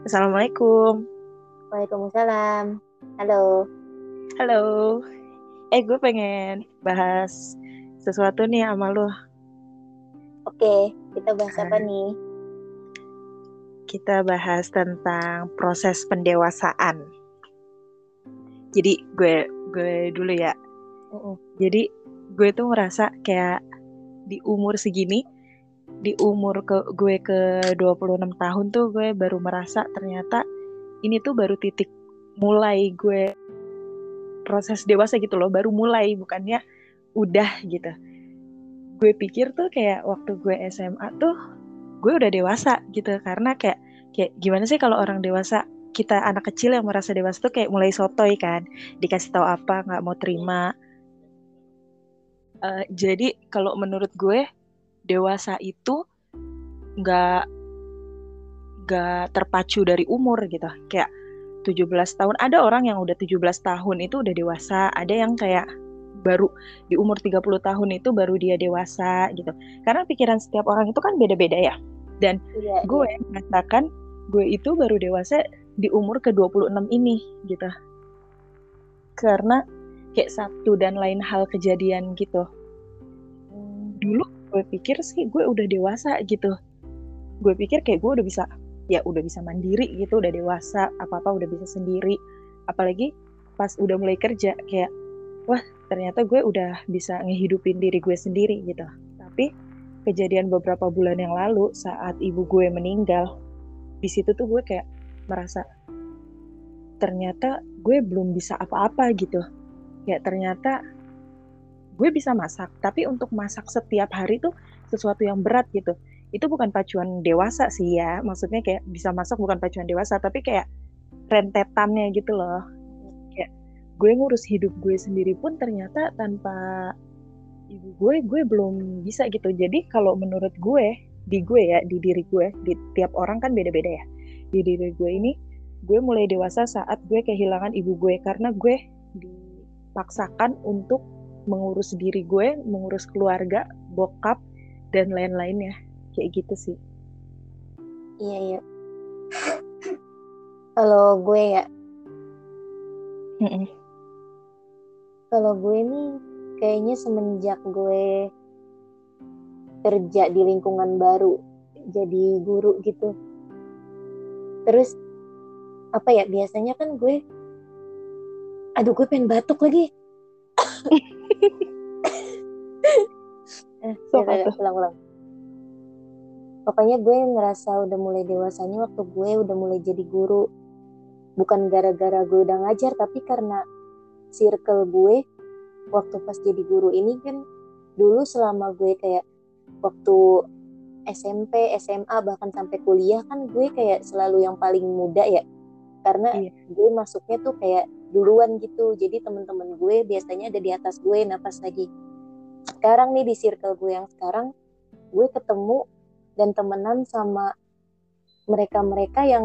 Assalamualaikum. Waalaikumsalam. Halo. Halo. Eh, gue pengen bahas sesuatu nih sama lo. Oke, kita bahas apa Ah. nih? Kita bahas tentang proses pendewasaan. Jadi gue gue dulu ya. Mm-mm. Jadi gue tuh ngerasa kayak di umur segini, di umur ke gue ke 26 tahun tuh gue baru merasa ternyata ini tuh baru titik mulai gue proses dewasa gitu loh, baru mulai bukannya udah gitu. Gue pikir tuh kayak waktu gue SMA tuh gue udah dewasa gitu karena kayak kayak gimana sih kalau orang dewasa kita anak kecil yang merasa dewasa tuh kayak mulai sotoy kan dikasih tahu apa nggak mau terima Eh, jadi kalau menurut gue dewasa itu nggak nggak terpacu dari umur gitu. Kayak 17 tahun ada orang yang udah 17 tahun itu udah dewasa ada yang kayak baru di umur 30 tahun itu baru dia dewasa gitu. Karena pikiran setiap orang itu kan beda-beda ya. Dan Iya, gue iya. mengatakan gue itu baru dewasa di umur ke 26 ini gitu. Karena kayak satu dan lain hal kejadian gitu. Hmm, dulu gue pikir sih gue udah dewasa gitu. Gue pikir kayak gue udah bisa ya udah bisa mandiri gitu udah dewasa apa apa udah bisa sendiri. Apalagi pas udah mulai kerja kayak wah ternyata gue udah bisa ngehidupin diri gue sendiri gitu. Tapi kejadian beberapa bulan yang lalu saat ibu gue meninggal di situ tuh gue kayak merasa ternyata gue belum bisa apa-apa gitu. Kayak ternyata gue bisa masak tapi untuk masak setiap hari tuh sesuatu yang berat gitu. Itu bukan pacuan dewasa sih ya maksudnya kayak bisa masak bukan pacuan dewasa tapi kayak rentetannya gitu loh. Kayak gue ngurus hidup gue sendiri pun ternyata tanpa ibu gue gue belum bisa gitu. Jadi kalau menurut gue di gue ya di diri gue di tiap orang kan beda-beda ya. Di diri gue ini gue mulai dewasa saat gue kehilangan ibu gue karena gue dipaksakan untuk mengurus diri gue, mengurus keluarga, bokap, dan lain-lainnya. Kayak gitu sih. Iya, iya. Kalau gue ya, kalau gue nih kayaknya semenjak gue kerja di lingkungan baru, jadi guru gitu. Terus apa ya biasanya kan gue aduh gue pengen batuk lagi eh, ya, ya, ulang-ulang. Pokoknya gue ngerasa udah mulai dewasanya waktu gue udah mulai jadi guru. Bukan gara-gara gue udah ngajar, tapi karena circle gue waktu pas jadi guru ini kan dulu selama gue kayak waktu SMP, SMA bahkan sampai kuliah kan gue kayak selalu yang paling muda ya. Karena Iya. gue masuknya tuh kayak duluan gitu. Jadi temen-temen gue biasanya ada di atas gue, napas lagi. Sekarang nih di circle gue yang sekarang gue ketemu dan temenan sama mereka-mereka yang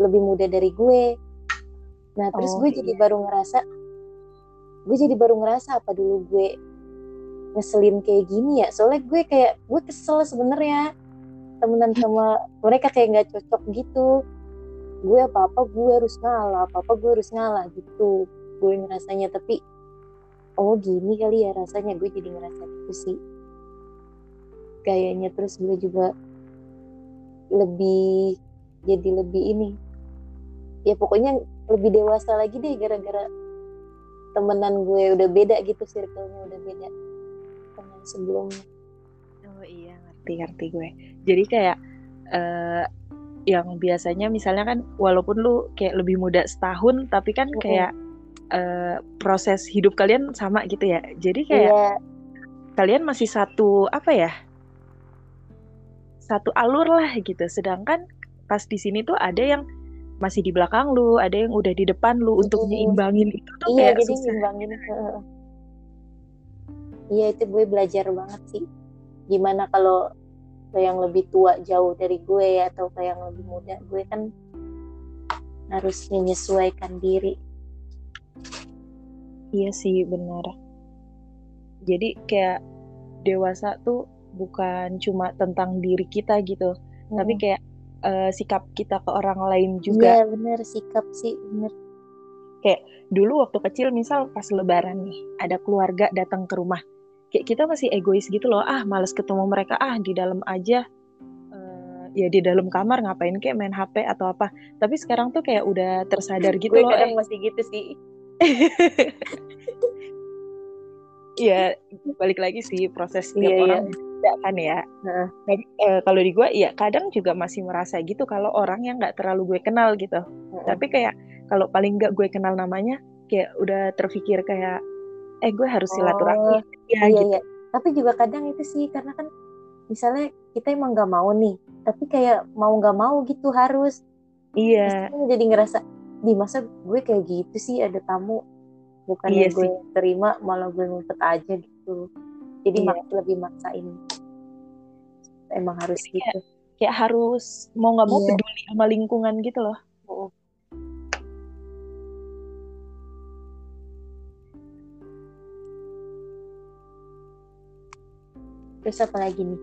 lebih muda dari gue. Nah terus Oh, gue jadi iya. baru ngerasa gue jadi baru ngerasa apa dulu gue ngeselin kayak gini ya. Soalnya gue kayak gue kesel sebenarnya. Temenan sama mereka kayak nggak cocok gitu gue apa apa gue harus ngalah apa apa gue harus ngalah gitu. Gue ngerasanya tapi oh gini kali ya rasanya. Gue jadi ngerasa gitu sih. Gayanya terus gue juga lebih jadi lebih ini. Ya pokoknya lebih dewasa lagi deh gara-gara temenan gue udah beda gitu circle-nya udah beda teman sebelumnya. Oh iya, ngerti-ngerti gue. Jadi kayak eh, yang biasanya misalnya kan walaupun lu kayak lebih muda setahun, tapi kan kayak eh, proses hidup kalian sama gitu ya. Jadi kayak iya kalian masih satu apa ya? Satu alur lah gitu. Sedangkan pas di sini tuh ada yang masih di belakang lu, ada yang udah di depan lu untuk Mm-mm. nyeimbangin itu tuh iya kayak jadi susah. iya itu gue belajar banget sih gimana kalau ke yang lebih tua jauh dari gue ya atau ke yang lebih muda gue kan harus menyesuaikan diri Iya sih benar. Jadi kayak dewasa tuh bukan cuma tentang diri kita gitu, tapi Mm. kayak uh, sikap kita ke orang lain juga. Iya bener sikap sih bener. Kayak dulu waktu kecil misal pas lebaran nih ada keluarga datang ke rumah, kita masih egois gitu loh. Ah males ketemu mereka, ah di dalam aja. Uh, ya di dalam kamar ngapain kayak main HP atau apa. Tapi sekarang tuh kayak udah tersadar gitu Gue loh. kadang eh. masih gitu sih. Iya, balik lagi sih proses Iya, iya. orang beda kan ya. Tapi, eh, kalau di gue, ya kadang juga masih merasa gitu kalau orang yang nggak terlalu gue kenal gitu. Tapi kayak kalau paling nggak gue kenal namanya, kayak udah terpikir kayak, eh gue harus silaturahmi. ya iya gitu. iya. Tapi juga kadang itu sih karena kan misalnya kita emang nggak mau nih, tapi kayak mau nggak mau gitu harus. Iya, Terus jadi ngerasa di masa gue kayak gitu sih ada tamu bukannya Iya gue sih. terima malah gue ngumpet aja gitu. Jadi Iya. mak- lebih maksain. Emang harus Jadi kayak- gitu. kayak harus mau nggak mau Iya. peduli sama lingkungan gitu loh. Terus apa lagi nih?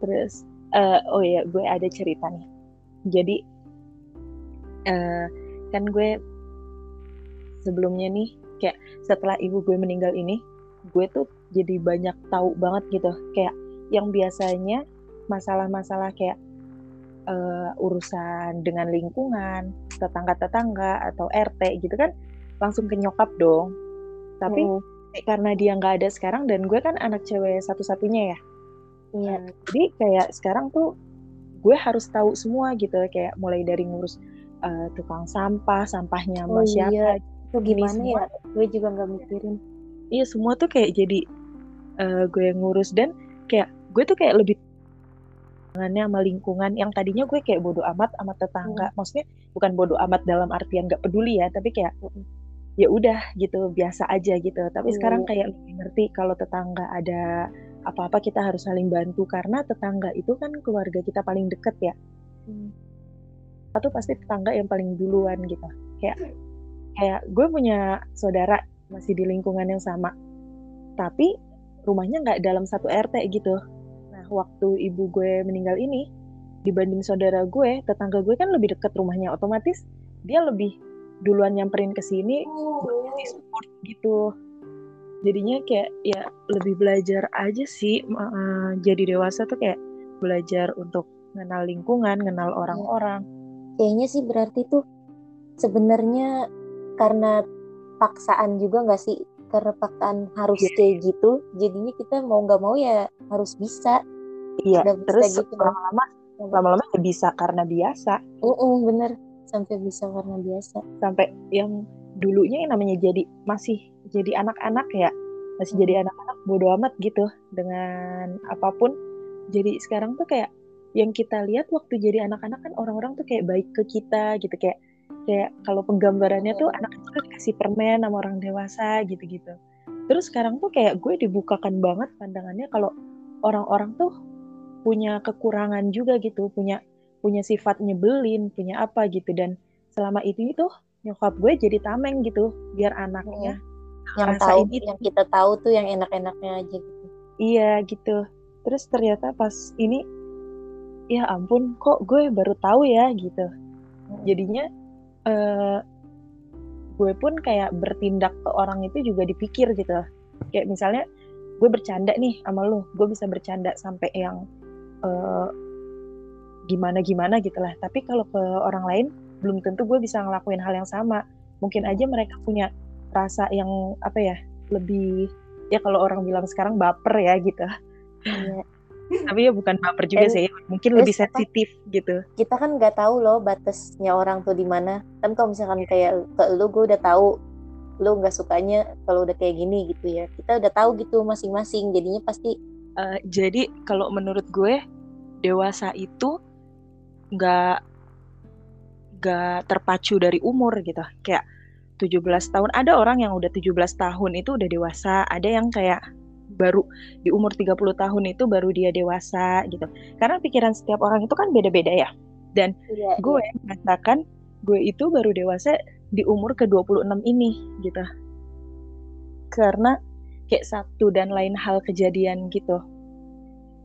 Terus, eh, oh ya, gue ada cerita nih. Jadi, eh, kan gue sebelumnya nih, kayak setelah ibu gue meninggal ini, gue tuh jadi banyak tahu banget gitu. Kayak yang biasanya masalah-masalah kayak eh, urusan dengan lingkungan, tetangga-tetangga atau RT gitu kan, langsung ke nyokap dong. Tapi kayak karena dia nggak ada sekarang dan gue kan anak cewek satu-satunya ya. Iya. Eh, jadi kayak sekarang tuh gue harus tahu semua gitu kayak mulai dari ngurus eh, tukang sampah, sampahnya sama Oh siapa. iya. Itu gimana semua. ya? Gue juga nggak mikirin. Iya semua tuh kayak jadi eh, gue yang ngurus dan kayak gue tuh kayak lebih tangannya sama lingkungan yang tadinya gue kayak bodoh amat sama tetangga. Maksudnya bukan bodoh amat dalam artian nggak peduli ya, tapi kayak Mm. Ya udah gitu biasa aja gitu. Tapi sekarang kayak lebih ngerti kalau tetangga ada apa-apa kita harus saling bantu karena tetangga itu kan keluarga kita paling deket ya. Hmm. Satu pasti tetangga yang paling duluan gitu. Kayak kayak gue punya saudara masih di lingkungan yang sama. Tapi rumahnya nggak dalam satu RT gitu. Nah, waktu ibu gue meninggal ini dibanding saudara gue, tetangga gue kan lebih dekat rumahnya otomatis dia lebih duluan nyamperin ke sini di support gitu. Jadinya kayak ya lebih belajar aja sih eh, jadi dewasa tuh kayak belajar untuk kenal lingkungan, kenal orang-orang. Kayaknya sih berarti tuh sebenarnya karena paksaan juga nggak sih? Karena paksaan harus Iya. kayak gitu, jadinya kita mau nggak mau ya harus bisa. Iya, bisa terus gitu kan. lama-lama lama-lama ya bisa karena biasa Mm-mm, bener sampai bisa karena biasa. sampai yang dulunya yang namanya jadi masih jadi anak-anak ya masih Hmm. jadi anak-anak bodo amat gitu dengan apa pun jadi sekarang tuh kayak yang kita lihat waktu jadi anak-anak kan orang-orang tuh kayak baik ke kita gitu kayak kayak kalau penggambarannya tuh anak kecil dikasih permen sama orang dewasa gitu-gitu terus sekarang tuh kayak gue dibukakan banget pandangannya kalau orang-orang tuh punya kekurangan juga gitu punya punya sifat nyebelin punya apa gitu. Dan selama itu itu nyokap gue jadi tameng gitu biar anaknya Yang tahu, itu. yang kita tahu tuh yang enak-enaknya aja gitu. iya gitu. Terus ternyata pas ini ya ampun kok gue baru tahu ya gitu. Jadinya eh gue pun kayak bertindak ke orang itu juga dipikir gitu. Kayak misalnya gue bercanda nih sama lo gue bisa bercanda sampai yang eh, gimana gimana gitu lah tapi kalau ke orang lain belum tentu gue bisa ngelakuin hal yang sama mungkin aja mereka punya rasa yang apa ya lebih ya kalau orang bilang sekarang baper ya gitu Iya. tapi ya bukan baper juga Dan- sih mungkin terus lebih apa? sensitif gitu Kita kan nggak tahu loh batasnya orang tuh di mana. Kan kalau misalkan kayak ke lu gue udah tahu lu nggak sukanya kalau udah kayak gini gitu ya. Kita udah tahu gitu masing-masing. Jadinya pasti Eh, jadi kalau menurut gue dewasa itu nggak nggak terpacu dari umur gitu. Kayak 17 tahun ada orang yang udah 17 tahun itu udah dewasa ada yang kayak baru di umur 30 tahun itu baru dia dewasa gitu. Karena pikiran setiap orang itu kan beda-beda ya. Dan iya, gue merasakan gue itu baru dewasa di umur ke 26 ini gitu. Karena kayak satu dan lain hal kejadian gitu.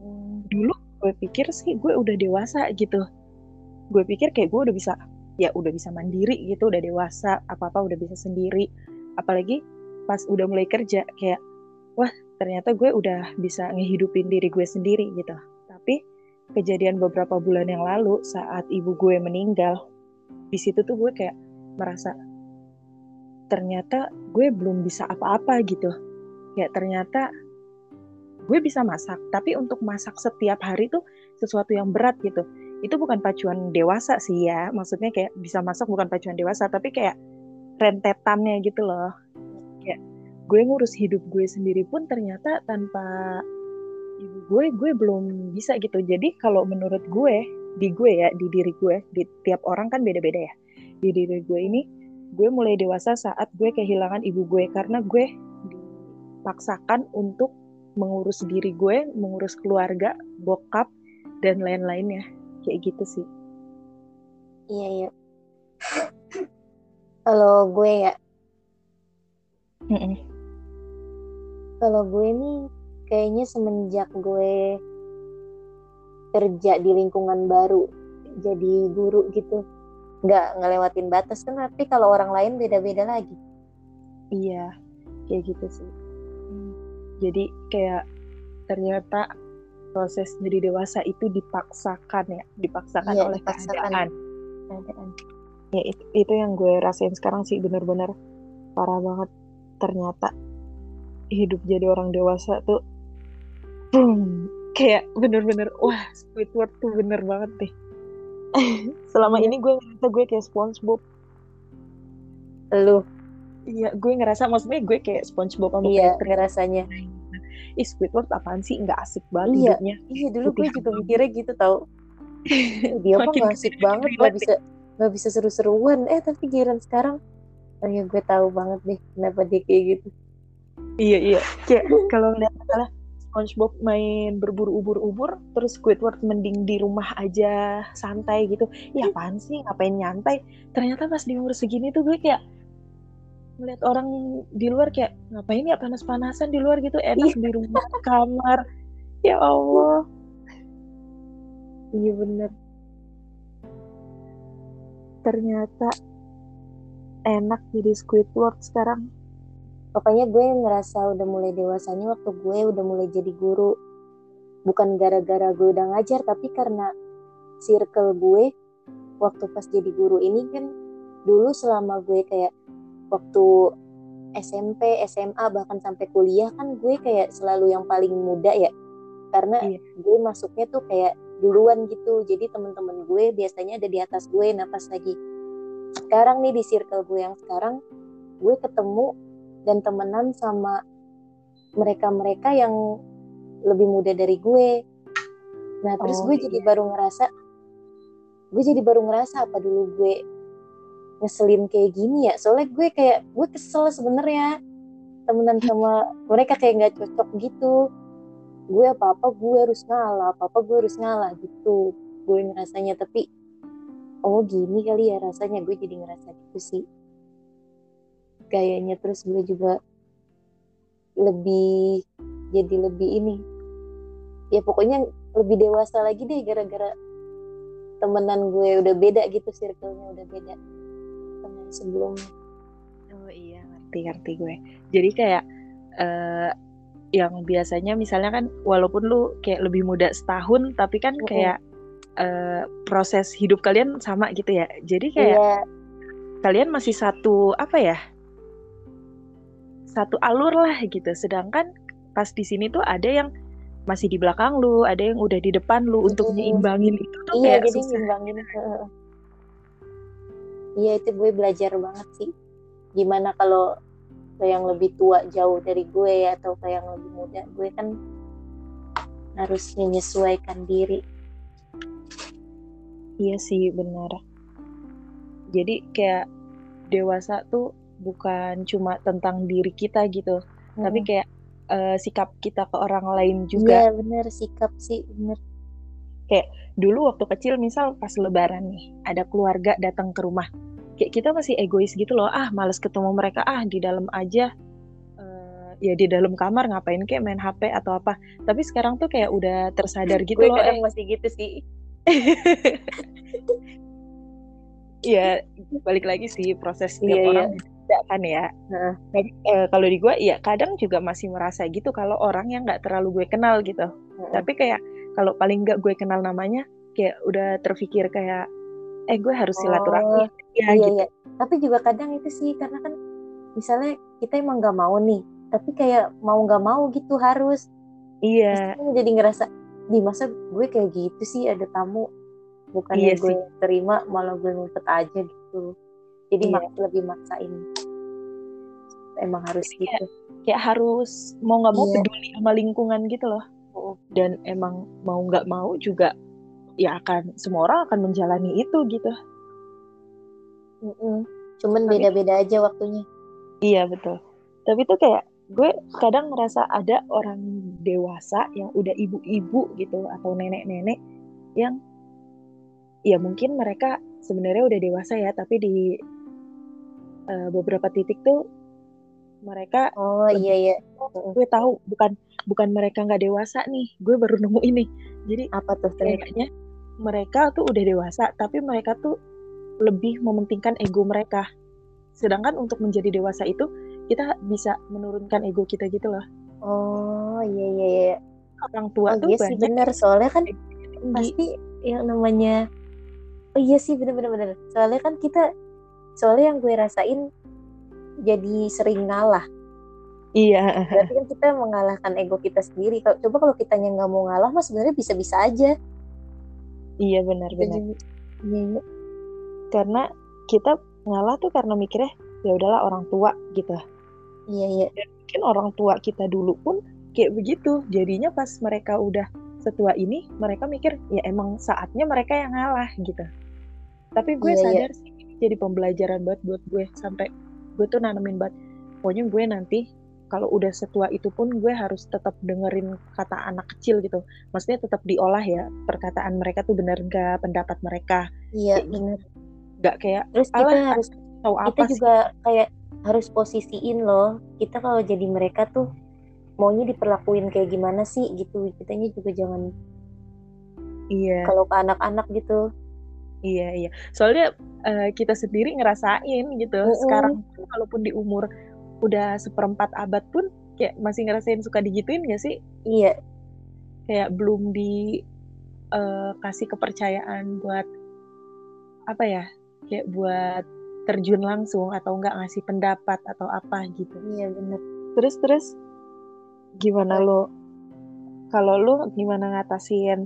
Hmm, dulu gue pikir sih gue udah dewasa gitu gue pikir kayak gue udah bisa ya udah bisa mandiri gitu udah dewasa apa apa udah bisa sendiri. Apalagi pas udah mulai kerja kayak wah ternyata gue udah bisa ngehidupin diri gue sendiri gitu. Tapi kejadian beberapa bulan yang lalu saat ibu gue meninggal di situ tuh gue kayak merasa ternyata gue belum bisa apa-apa gitu. Ya ternyata gue bisa masak tapi untuk masak setiap hari tuh sesuatu yang berat gitu itu bukan pacuan dewasa sih ya. Maksudnya kayak bisa masak bukan pacuan dewasa tapi kayak rentetannya gitu loh. Kayak gue ngurus hidup gue sendiri pun ternyata tanpa ibu gue gue belum bisa gitu. Jadi kalau menurut gue di gue ya di diri gue di tiap orang kan beda-beda ya. Di diri gue ini gue mulai dewasa saat gue kehilangan ibu gue. Karena gue dipaksakan untuk mengurus diri gue, mengurus keluarga, bokap, dan lain-lainnya. Kayak gitu sih. Iya, iya. Kalau gue ya, mm -mm. kalau gue nih kayaknya semenjak gue kerja di lingkungan baru, jadi guru gitu, nggak ngelewatin batas kan. Tapi kalau orang lain beda-beda lagi. Iya, kayak gitu sih jadi kayak ternyata proses jadi dewasa itu dipaksakan ya dipaksakan Iya, oleh dipaksakan. keadaan Keadaan. ya itu, itu yang gue rasain sekarang sih bener-bener parah banget ternyata hidup jadi orang dewasa tuh boom, kayak bener-bener wah Squidward tuh bener banget deh selama Iya. ini gue ngerasa gue kayak SpongeBob Lu, iya gue ngerasa maksudnya gue kayak SpongeBob sama iya Patrick rasanya. Ih Squidward apaan sih nggak asik banget Iya. hidupnya Iya dulu gue juga mikirnya gitu tau. Dia mah Makin gak asik banget, makin gak relate bisa gak bisa seru-seruan. Eh tapi giliran sekarang, oh ya gue tahu banget deh kenapa dia kayak gitu. Iya iya. Kayak kalau ngeliat misalnya SpongeBob main berburu ubur-ubur, terus Squidward mending di rumah aja santai gitu. Ya apaan sih ngapain nyantai? Ternyata pas di umur segini tuh gue kayak ngeliat orang di luar kayak ngapain ya panas-panasan di luar gitu enak di rumah kamar. Ya Allah. Iya bener. Ternyata enak jadi Squidward sekarang. Pokoknya gue ngerasa udah mulai dewasanya waktu gue udah mulai jadi guru. Bukan gara-gara gue udah ngajar, tapi karena circle gue waktu pas jadi guru ini kan dulu selama gue kayak waktu SMP, SMA bahkan sampai kuliah kan gue kayak selalu yang paling muda ya. Karena Iya. gue masuknya tuh kayak duluan gitu. Jadi temen-temen gue biasanya ada di atas gue, napas lagi. Sekarang nih di circle gue yang sekarang, gue ketemu dan temenan sama mereka-mereka yang lebih muda dari gue. Nah, terus Oh, gue jadi iya. baru ngerasa, gue jadi baru ngerasa apa dulu gue ngeselin kayak gini ya. Soalnya gue kayak, gue kesel sebenarnya temenan sama mereka kayak nggak cocok gitu. Gue apa-apa gue harus ngalah, apa-apa gue harus ngalah gitu. Gue ngerasanya, tapi oh gini kali ya rasanya. Gue jadi ngerasa gitu sih gayanya terus gue juga lebih jadi lebih ini ya pokoknya lebih dewasa lagi deh gara-gara temenan gue udah beda gitu circle-nya udah beda sebelumnya Oh iya, ngerti ngerti gue. Jadi kayak eh, yang biasanya misalnya kan walaupun lu kayak lebih muda setahun, tapi kan kayak eh, proses hidup kalian sama gitu ya. Jadi kayak iya kalian masih satu apa ya? Satu alur lah gitu. Sedangkan pas di sini tuh ada yang masih di belakang lu, ada yang udah di depan lu untuk nyimbangin itu tuh iya kayak jadi susah. ngimbangin heeh. Iya itu gue belajar banget sih gimana kalau ke yang lebih tua jauh dari gue ya atau ke yang lebih muda gue kan harus menyesuaikan diri Iya sih benar. Jadi kayak dewasa tuh bukan cuma tentang diri kita gitu, tapi Mm-mm. kayak eh, sikap kita ke orang lain juga. Iya bener sikap sih bener. Dulu waktu kecil misal pas lebaran nih, ada keluarga datang ke rumah. Kayak kita masih egois gitu loh, ah males ketemu mereka, ah di dalam aja. Eh, ya di dalam kamar ngapain kayak main HP atau apa tapi sekarang tuh kayak udah tersadar gitu gue loh kadang eh, masih gitu sih ya balik lagi sih proses setiap Iya, iya. orang beda kan ya tapi eh, kalau di gue ya kadang juga masih merasa gitu kalau orang yang nggak terlalu gue kenal gitu Heeh. tapi kayak kalau paling nggak gue kenal namanya kayak udah terpikir kayak eh gue harus silaturahmi ya iya gitu. iya tapi juga kadang itu sih karena kan misalnya kita emang nggak mau nih tapi kayak mau nggak mau gitu harus. Iya. Terus kan jadi ngerasa di masa gue kayak gitu sih ada tamu bukannya Iya gue terima malah gue ngumpet aja gitu. Jadi Iya. mak- lebih maksain. Emang harus Jadi kayak- gitu. kayak harus mau nggak mau Iya. peduli sama lingkungan gitu loh. Oh. Dan emang mau nggak mau juga ya akan semua orang akan menjalani itu gitu. Mm-mm. cuman Tapi- beda-beda aja waktunya. Iya betul. Tapi tuh kayak gue kadang ngerasa ada orang dewasa yang udah ibu-ibu gitu atau nenek-nenek yang ya mungkin mereka sebenarnya udah dewasa ya tapi di eh, beberapa titik tuh mereka oh Lebih- iya iya. gue tahu bukan bukan mereka nggak dewasa nih gue baru nemu ini. Jadi apa tuh kayaknya mereka tuh udah dewasa tapi mereka tuh lebih mementingkan ego mereka. Sedangkan untuk menjadi dewasa itu kita bisa menurunkan ego kita gitu loh. Oh iya iya iya. Orang oh tua tuh iya sih bener. Soalnya kan tinggi. pasti yang namanya oh iya sih bener-bener bener. Soalnya kan kita soalnya yang gue rasain jadi sering ngalah. Iya. Berarti kan kita mengalahkan ego kita sendiri. Kalau coba kalau kitanya nggak mau ngalah mah sebenarnya bisa-bisa aja. Iya benar Kita benar. jadi- iya iya. Karena kita ngalah tuh karena mikirnya ya udahlah orang tua gitu. Iya iya. Mungkin orang tua kita dulu pun kayak begitu. Jadinya pas mereka udah setua ini mereka mikir ya emang saatnya mereka yang ngalah gitu. Tapi gue Iya, iya. sadar sih ini jadi pembelajaran banget buat gue sampai gue tuh nanemin banget. Pokoknya gue nanti kalau udah setua itu pun gue harus tetap dengerin kata anak kecil gitu. Maksudnya tetap diolah ya perkataan mereka tuh benar gak pendapat mereka. Iya Kayak bener gak kayak terus kita harus tahu kita apa sih? juga kayak harus posisiin loh kita kalau jadi mereka tuh maunya diperlakuin kayak gimana sih gitu. Kitanya juga jangan iya. kalau ke anak-anak gitu Iya iya. Soalnya eh, kita sendiri ngerasain gitu. Mm-mm. Sekarang pun walaupun di umur udah seperempat abad pun kayak masih ngerasain suka digituin gak sih? iya Kayak belum di eh, kasih kepercayaan buat apa ya? Kayak buat terjun langsung atau enggak ngasih pendapat atau apa gitu. iya bener Terus terus gimana lo? Kalau lo gimana ngatasin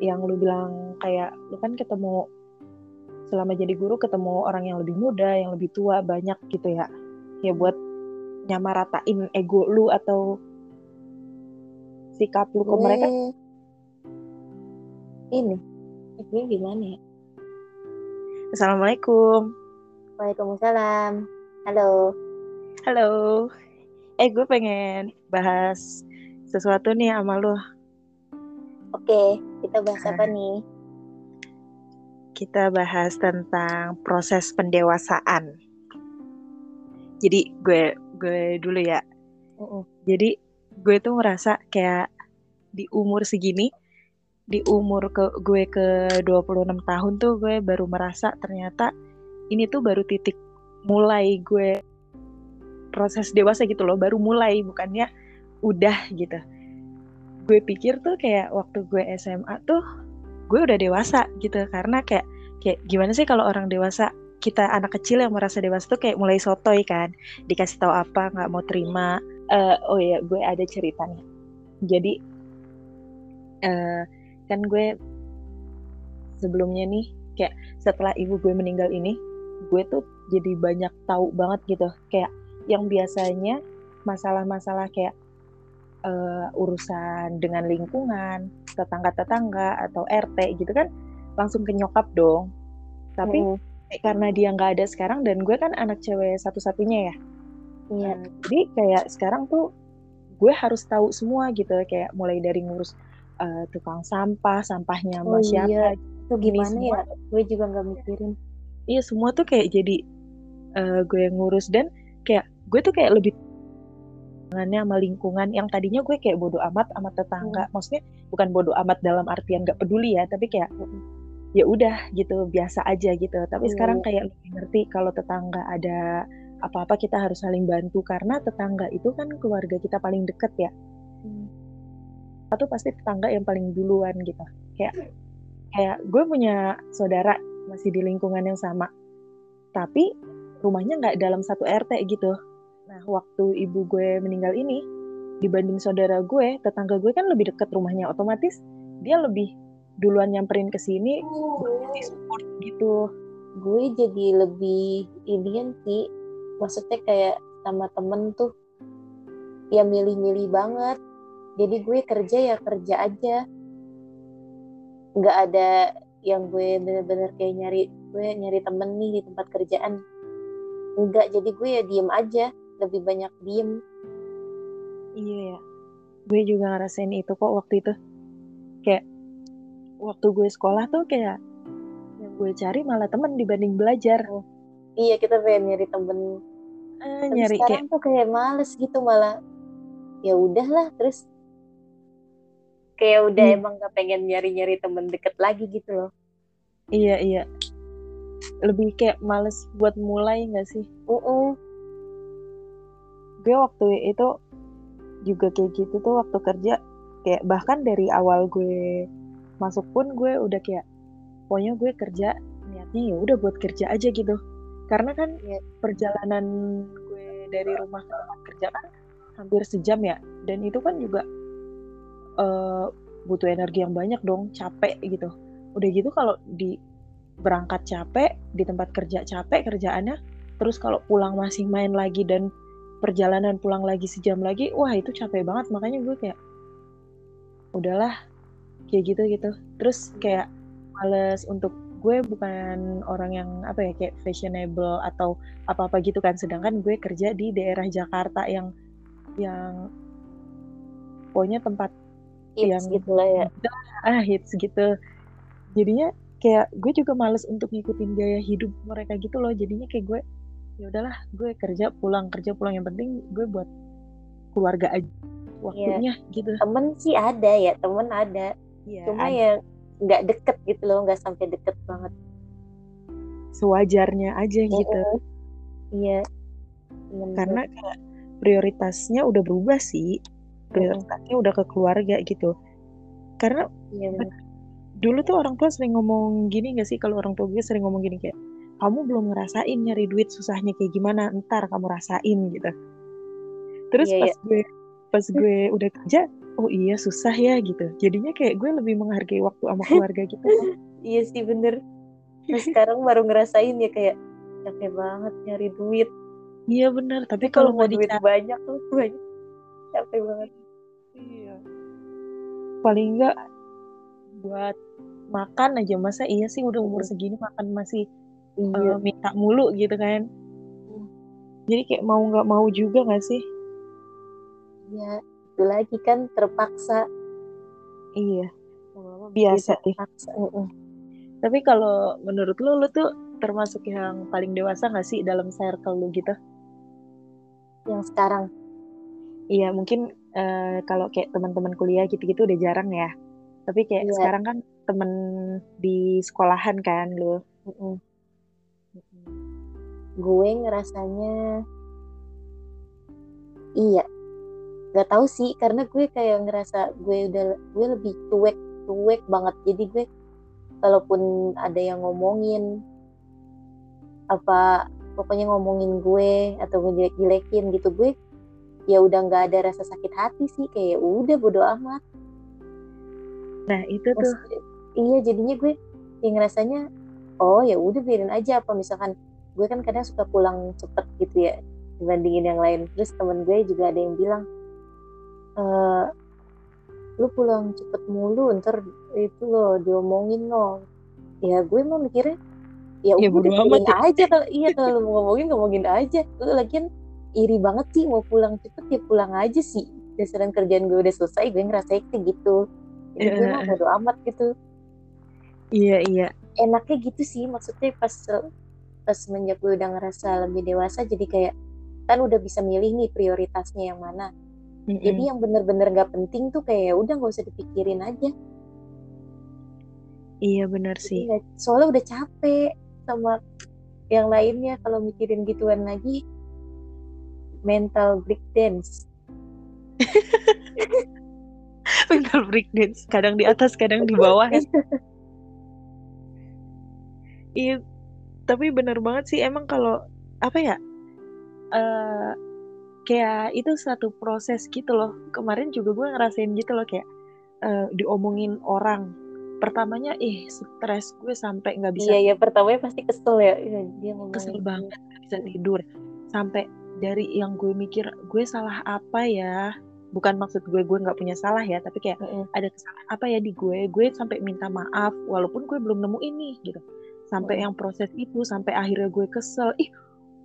yang lu bilang kayak lu kan ketemu selama jadi guru ketemu orang yang lebih muda, yang lebih tua banyak gitu ya. Ya buat nyamaratain ego lu atau sikap lu ke gue mereka. ini gue gimana ya Assalamualaikum. Waalaikumsalam halo Halo. Eh gue pengen bahas sesuatu nih sama lu. oke kita bahas apa nih Kita bahas tentang proses pendewasaan. Jadi gue gue dulu ya. Mm-mm. Jadi gue tuh ngerasa kayak di umur segini, di umur ke gue ke 26 tahun tuh gue baru merasa ternyata ini tuh baru titik mulai gue proses dewasa gitu loh, baru mulai bukannya udah gitu. Gue pikir tuh kayak waktu gue SMA tuh gue udah dewasa gitu. Karena kayak kayak gimana sih kalau orang dewasa? Kita anak kecil yang merasa dewasa tuh kayak mulai sotoy kan. Dikasih tahu apa nggak mau terima. Eh, oh ya gue ada cerita nih jadi eh kan gue sebelumnya nih kayak setelah ibu gue meninggal ini gue tuh jadi banyak tahu banget gitu. Kayak yang biasanya masalah-masalah kayak eh, urusan dengan lingkungan tetangga-tetangga atau RT gitu kan langsung ke nyokap dong. Tapi Mm-mm. kayak karena dia nggak ada sekarang dan gue kan anak cewek satu-satunya ya. Iya. Eh, jadi kayak sekarang tuh gue harus tahu semua gitu kayak mulai dari ngurus eh, tukang sampah sampahnya Oh sama siapa. Itu gimana ini ya gue juga nggak mikirin. Iya semua tuh kayak jadi eh, gue yang ngurus. Dan kayak gue tuh kayak lebih sama lingkungan yang tadinya gue kayak bodoh amat sama tetangga. Hmm. maksudnya bukan bodoh amat dalam artian gak peduli ya tapi kayak ya udah gitu biasa aja gitu. Tapi hmm. sekarang kayak lebih ngerti kalau tetangga ada apa-apa kita harus saling bantu. Karena tetangga itu kan keluarga kita paling deket ya. Hmm. atau pasti tetangga yang paling duluan gitu. Kayak kayak gue punya saudara masih di lingkungan yang sama. Tapi rumahnya nggak dalam satu RT gitu nah waktu ibu gue meninggal ini dibanding saudara gue tetangga gue kan lebih dekat rumahnya otomatis dia lebih duluan nyamperin ke sini oh. support gitu. Gue jadi lebih ini sih maksudnya kayak sama temen tuh ya milih-milih banget. Jadi gue kerja ya kerja aja. Nggak ada yang gue bener-bener kayak nyari gue nyari temen nih di tempat kerjaan. Enggak jadi gue ya diem aja lebih banyak diem. Iya ya. Gue juga ngerasain itu kok waktu itu. Kayak waktu gue sekolah tuh kayak yang gue cari malah temen dibanding belajar. Oh, iya kita pengen nyari temen. Eh, nyari sekarang kayak... tuh kayak males gitu malah. Ya udahlah terus kayak udah hmm. emang gak pengen nyari-nyari temen deket lagi gitu loh. Iya iya. Lebih kayak males buat mulai gak sih? Uh -uh. Gue waktu itu juga kayak gitu tuh waktu kerja kayak bahkan dari awal gue masuk pun gue udah kayak pokoknya gue kerja niatnya ya udah buat kerja aja gitu. Karena kan yeah. perjalanan gue dari rumah ke tempat kerja kan hampir sejam ya. Dan itu kan juga uh, butuh energi yang banyak dong capek gitu. Udah gitu kalau di berangkat capek di tempat kerja capek kerjaannya terus kalau pulang masih main lagi dan perjalanan pulang lagi sejam lagi wah itu capek banget. Makanya gue kayak udahlah kayak gitu gitu. Terus kayak males untuk gue bukan orang yang apa ya kayak fashionable atau apa apa gitu kan. Sedangkan gue kerja di daerah Jakarta yang yang pokoknya tempat hits yang gitu lah ya. Ah hits gitu. Jadinya kayak gue juga males untuk ngikutin gaya hidup mereka gitu loh. Jadinya kayak gue ya udahlah gue kerja pulang kerja pulang. Yang penting gue buat keluarga aja waktunya yeah. gitu. Temen sih ada ya temen ada. Yeah, cuma ada. ya nggak deket gitu loh nggak sampai deket banget. Sewajarnya aja gitu. Iya. Karena kayak prioritasnya udah berubah sih. Prioritasnya udah ke keluarga gitu. Karena iya, dulu tuh orang tua sering ngomong gini gak sih? Kalau orang tua gue sering ngomong gini kayak kamu belum ngerasain nyari duit susahnya kayak gimana ntar kamu rasain gitu. Terus iya, pas iya. gue pas gue udah kerja oh iya susah ya gitu. Jadinya kayak gue lebih menghargai waktu sama keluarga gitu. Iya sih bener. Nah sekarang baru ngerasain ya kayak capek banget nyari duit. Iya bener. Tapi kalau mau duit banyak tuh banyak. Capek banget. Iya. Paling enggak buat makan aja. Masa iya sih udah umur segini makan masih iya. uh, minta mulu gitu kan. Hmm. Jadi kayak mau nggak mau juga nggak sih? Iya, itu lagi kan terpaksa. Iya. Biasa deh. Tapi kalau menurut lu, lu tuh termasuk yang paling dewasa gak sih dalam circle lu gitu? Yang sekarang? Iya, mungkin uh, kalau kayak teman-teman kuliah gitu-gitu udah jarang ya. Tapi kayak yeah. sekarang kan temen di sekolahan kan lu. Mm -mm. Gue ngerasanya iya. Gak tau sih karena gue kayak ngerasa gue udah gue lebih cuek cuek banget. Jadi gue kalaupun ada yang ngomongin apa pokoknya ngomongin gue atau ngejelek-jelekin gitu gue ya udah nggak ada rasa sakit hati sih kayak udah bodo amat nah itu tuh iya jadinya gue yang ngerasanya oh ya udah biarin aja apa misalkan gue kan kadang suka pulang cepet gitu ya dibandingin yang lain. Terus temen gue juga ada yang bilang e, lu pulang cepet mulu ntar itu loh diomongin loh ya gue mau mikirnya ya, ya udah biarin ya. aja kalau iya kalau mau ngomongin ngomongin aja. Lu lagian iri banget sih mau pulang cepet ya pulang aja sih. Dasarnya kerjaan gue udah selesai gue ngerasa kayak gitu. Jadi yeah. gue mah bodo amat gitu. Iya iya. Enaknya gitu sih maksudnya pas semenjak gue udah ngerasa lebih dewasa jadi kayak kan udah bisa milih nih prioritasnya yang mana. Mm-mm. jadi yang bener-bener gak penting tuh kayak ya udah nggak usah dipikirin aja. Iya bener Jadi sih. nggak- soalnya udah capek sama yang lainnya kalau mikirin gituan lagi mental breakdance. Mental breakdance kadang di atas kadang di bawah ya Iya, tapi bener banget sih emang kalau apa ya, eh kayak itu satu proses gitu loh. Kemarin juga gue ngerasain gitu loh kayak eh, diomongin orang. Pertamanya, ih stres gue sampai nggak bisa iya ya pertamanya pasti kesel ya Iya, dia ngomongin kesel gitu. banget nggak bisa tidur. Sampai dari yang gue mikir gue salah apa ya? Bukan maksud gue gue nggak punya salah ya, tapi kayak Mm-mm. ada kesalahan apa ya di gue gue sampai minta maaf walaupun gue belum nemu ini gitu sampai yang proses itu sampai akhirnya gue kesel ih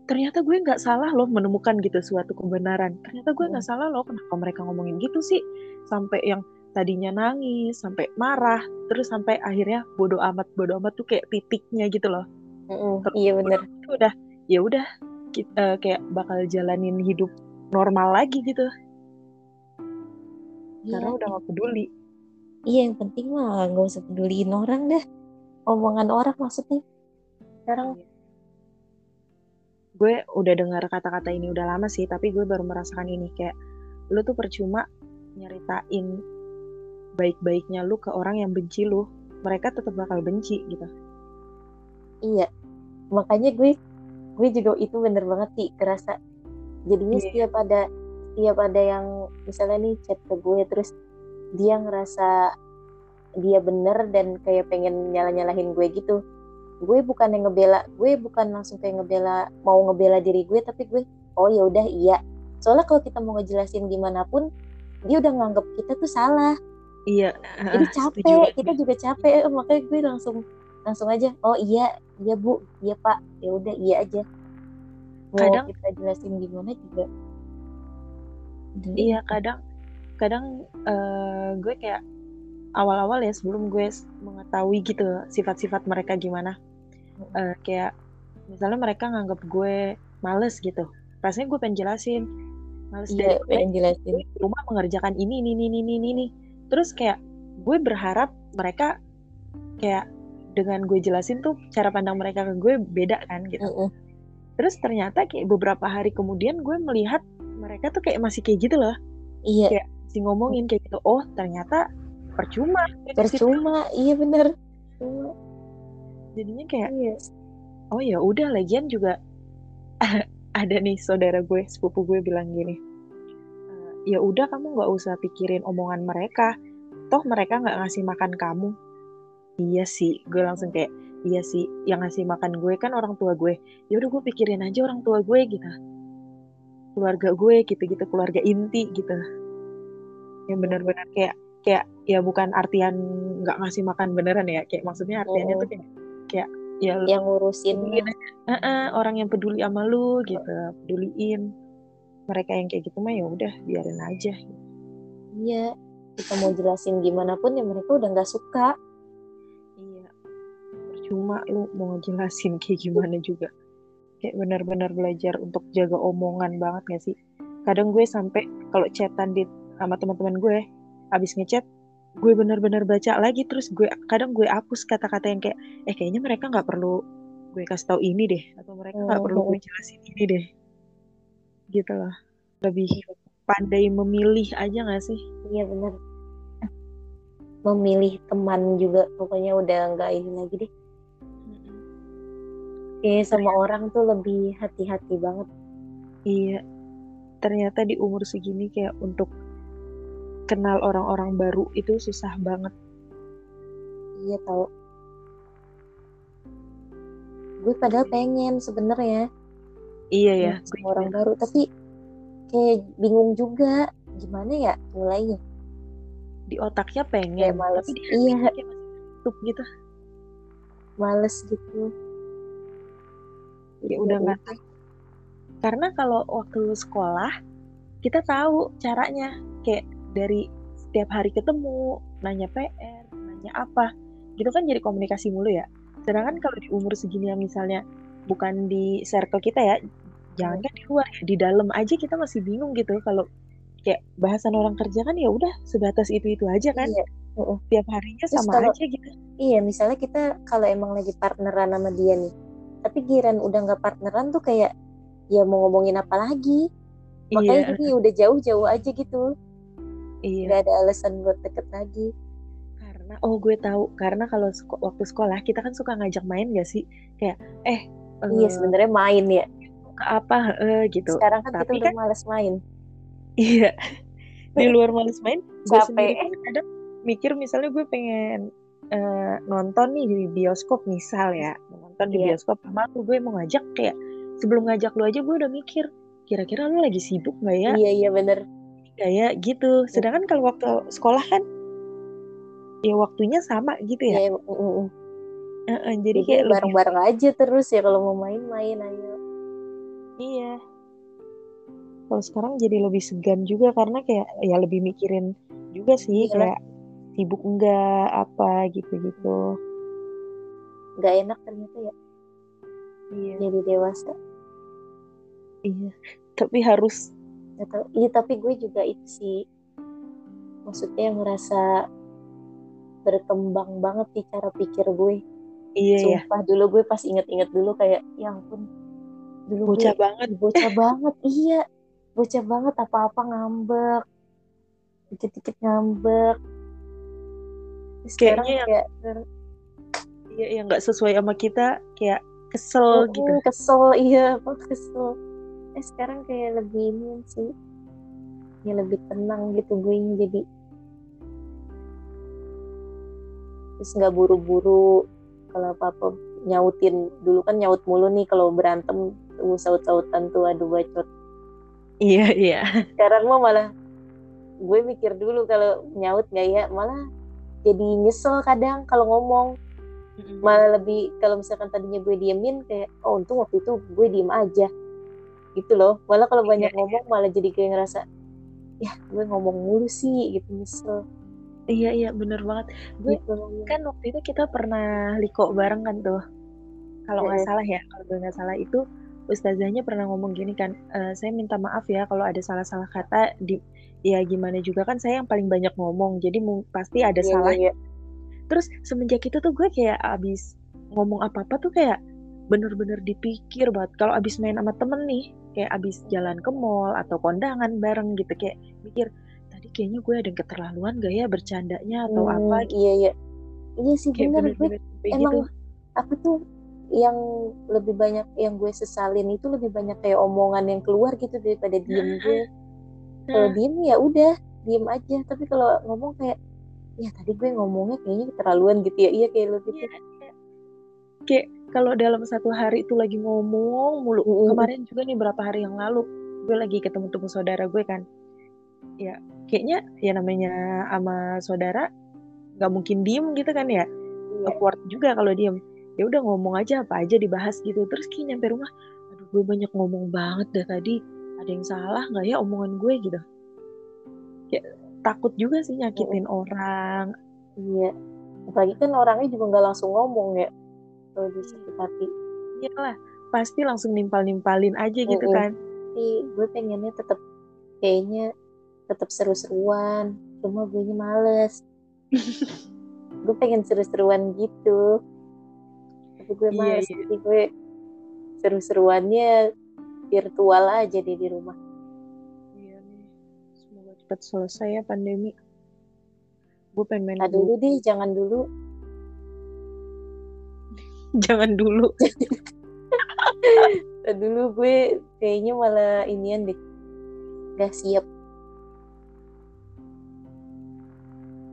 ternyata gue nggak salah loh menemukan gitu suatu kebenaran. Ternyata gue nggak salah loh kenapa mereka ngomongin gitu sih? Sampai yang tadinya nangis sampai marah terus sampai akhirnya bodoh amat bodoh amat tuh kayak titiknya gitu loh. Terus iya bener. amat tuh udah ya udah eh, kayak bakal jalanin hidup normal lagi gitu. Iya karena udah gak peduli. Iya yang penting mah nggak usah peduliin orang deh omongan orang maksudnya. Sekarang. Gue udah dengar kata-kata ini udah lama sih tapi gue baru merasakan ini kayak lu tuh percuma nyeritain baik-baiknya lu ke orang yang benci lu mereka tetap bakal benci gitu. Iya. Makanya gue gue juga itu bener banget sih kerasa. Jadinya Iya. setiap ada setiap ada yang misalnya nih chat ke gue terus dia ngerasa dia bener dan kayak pengen nyalah-nyalahin gue gitu. Gue bukan yang ngebela gue bukan langsung kayak ngebela mau ngebela diri gue tapi gue oh ya udah iya. Soalnya kalau kita mau ngejelasin gimana pun dia udah nganggap kita tuh salah. Iya jadi setuju capek banget. kita juga capek. Eh, makanya gue langsung langsung aja oh iya iya bu iya pak ya udah iya aja. Mau Kadang- kita jelasin gimana juga. Iya kadang kadang eh, gue kayak awal-awal ya sebelum gue mengetahui gitu sifat-sifat mereka gimana. Eh, kayak misalnya mereka nganggap gue males gitu. Rasanya gue pengen jelasin. Males iya dari pengen jelasin. di rumah mengerjakan ini ini ini ini ini. Terus kayak gue berharap mereka kayak dengan gue jelasin tuh cara pandang mereka ke gue beda kan gitu. Mm-mm. terus ternyata kayak beberapa hari kemudian gue melihat mereka tuh kayak masih kayak gitu loh. Iya. Kayak- masih ngomongin kayak gitu oh ternyata percuma. Percuma. Iya bener. Jadinya kayak iya. oh ya udah lagian juga ada nih saudara gue sepupu gue bilang gini "Eh, ya udah kamu nggak usah pikirin omongan mereka. Toh mereka nggak ngasih makan kamu. Iya sih gue langsung kayak iya sih yang ngasih makan gue kan orang tua gue. Ya udah gue pikirin aja orang tua gue gitu. Keluarga gue gitu-gitu keluarga inti gitu. Yang benar-benar kayak kayak ya bukan artian nggak ngasih makan beneran ya kayak maksudnya artiannya Oh. tuh kayak kayak ya yang ngurusin aja. Heeh, orang yang peduli sama lu gitu peduliin. Mereka yang kayak gitu mah ya udah biarin aja. Iya kita mau jelasin gimana pun ya mereka udah nggak suka. Iya percuma lu mau ngejelasin kayak gimana juga. Kayak benar-benar belajar untuk jaga omongan banget gak sih? Kadang gue sampai kalau chatan di sama teman-teman gue habis ngechat gue benar-benar baca lagi terus gue kadang gue hapus kata-kata yang kayak eh kayaknya mereka nggak perlu gue kasih tahu ini deh atau mereka nggak perlu gue jelasin ini deh. Gitu lah lebih pandai memilih aja gak sih? Iya bener. Memilih teman juga pokoknya udah nggak ini lagi deh. Kayak sama orang tuh lebih hati-hati banget. Iya, ternyata di umur segini kayak untuk kenal orang-orang baru itu susah banget. iya tau gue padahal pengen sebenarnya Iya ya, sama orang baru tapi kayak bingung juga gimana ya mulainya di otaknya pengen, Kayak males. tapi di Iya. kayak tutup gitu. males gitu Ya udah nggak tahu. Karena kalau waktu sekolah kita tahu caranya kayak dari setiap hari ketemu, nanya PR, nanya apa, gitu kan jadi komunikasi mulu ya. Sedangkan kalau di umur segini yang misalnya bukan di circle kita ya, jangan kan di luar ya di dalam aja kita masih bingung gitu. Kalau kayak bahasan orang kerja kan ya udah sebatas itu itu aja kan. Iya. uh, tiap harinya Terus sama kalau- aja gitu. iya misalnya kita kalau emang lagi partneran sama dia nih tapi giran udah nggak partneran tuh kayak ya mau ngomongin apa lagi? Makanya iya jadi udah jauh-jauh aja gitu iya. Nggak ada alasan buat deket lagi. Karena oh gue tahu. Karena kalau seko- waktu sekolah kita kan suka ngajak main gak sih? Kayak eh iya sebenarnya main ya. apa? Eh, gitu. Sekarang kan kita Tapi udah kan- males main. Iya. Di luar males main gue sendiri kadang mikir misalnya gue pengen eh, nonton nih di bioskop misal ya. Nonton di Iya. bioskop sama lu gue mau ngajak kayak sebelum ngajak lu aja gue udah mikir kira-kira lu lagi sibuk nggak ya? Iya iya bener kayak gitu sedangkan kalau waktu sekolah kan ya waktunya sama gitu ya ya, mm, mm, mm. Heeh, jadi jadi kayak lebih bareng-bareng aja terus ya kalau mau main-main ayo Iya. Kalau sekarang jadi lebih segan juga karena kayak ya lebih mikirin juga sih Iya. kayak sibuk enggak apa gitu-gitu. nggak enak ternyata ya Iya. jadi dewasa Iya. Tapi harus Nggak tahu. Iya tapi gue juga itu sih maksudnya ngerasa berkembang banget di cara pikir gue. iya ya. Sumpah dulu gue pas inget-inget dulu kayak ya ampun dulu Bocah gue banget. bocah banget iya bocah banget apa-apa ngambek dikit-dikit ngambek Terus sekarang Kayaknya yang- kayak Iya yang nggak sesuai sama kita kayak kesel gitu. "Mm, kesel iya apa kesel eh sekarang kayak lebih ini sih. Ya lebih tenang gitu gue jadi. Terus nggak buru-buru kalau apa-apa nyautin. Dulu kan nyaut mulu nih kalau berantem tuh saut-sautan tuh aduh bacot. Iya iya. sekarang mah malah gue mikir dulu kalau nyaut nggak ya malah jadi nyesel kadang kalau ngomong. Malah lebih kalau misalkan tadinya gue diemin kayak oh untung waktu itu gue diem aja gitu loh malah kalau banyak Iya, ngomong malah jadi kayak ngerasa ya gue ngomong mulu sih gitu nyesel Iya iya bener banget. Gue gitu kan waktu itu kita pernah liko bareng kan tuh. Kalau nggak Iya. salah ya, kalau gue nggak salah itu ustazahnya pernah ngomong gini kan, "Eh, saya minta maaf ya kalau ada salah-salah kata di ya gimana juga kan saya yang paling banyak ngomong, jadi pasti ada Iya, salah. iya, iya. Terus semenjak itu tuh gue kayak abis ngomong apa-apa tuh kayak bener-bener dipikir banget. Kalau abis main sama temen nih, kayak abis jalan ke mall atau kondangan bareng gitu, kayak mikir tadi kayaknya gue ada yang keterlaluan gak ya bercandanya atau Hmm, apa gitu. iya iya iya sih Kayak bener gue bener-bener sampai emang gitu. apa tuh yang lebih banyak yang gue sesalin itu lebih banyak kayak omongan yang keluar gitu daripada diem gue kalau Nah. diem ya udah diem aja tapi kalau ngomong kayak ya tadi gue ngomongnya kayaknya keterlaluan gitu ya iya kayak lo gitu iya. Kayak kalau dalam satu hari itu lagi ngomong mulu. Mm-mm. Kemarin juga nih berapa hari yang lalu gue lagi ketemu-temu saudara gue kan. Ya kayaknya ya namanya sama saudara nggak mungkin diem gitu kan ya. Awkward juga kalau diem. Ya udah ngomong aja apa aja dibahas gitu. Terus kayak nyampe rumah, aduh gue banyak ngomong banget dah tadi. Ada yang salah nggak ya omongan gue gitu. Kayak takut juga sih nyakitin orang. iya apalagi kan orangnya juga nggak langsung ngomong ya di sakit hati Iyalah, pasti langsung nimpal-nimpalin aja gitu Mm-mm. kan. tapi gue pengennya tetap kayaknya tetap seru-seruan cuma gue males gue pengen seru-seruan gitu tapi gue Iya, males iya. jadi gue seru-seruannya virtual aja deh di rumah Iya nih. Semoga cepat selesai ya pandemi. Gue pengen main nah dulu deh jangan dulu Jangan dulu. Dulu gue kayaknya malah inian deh gak siap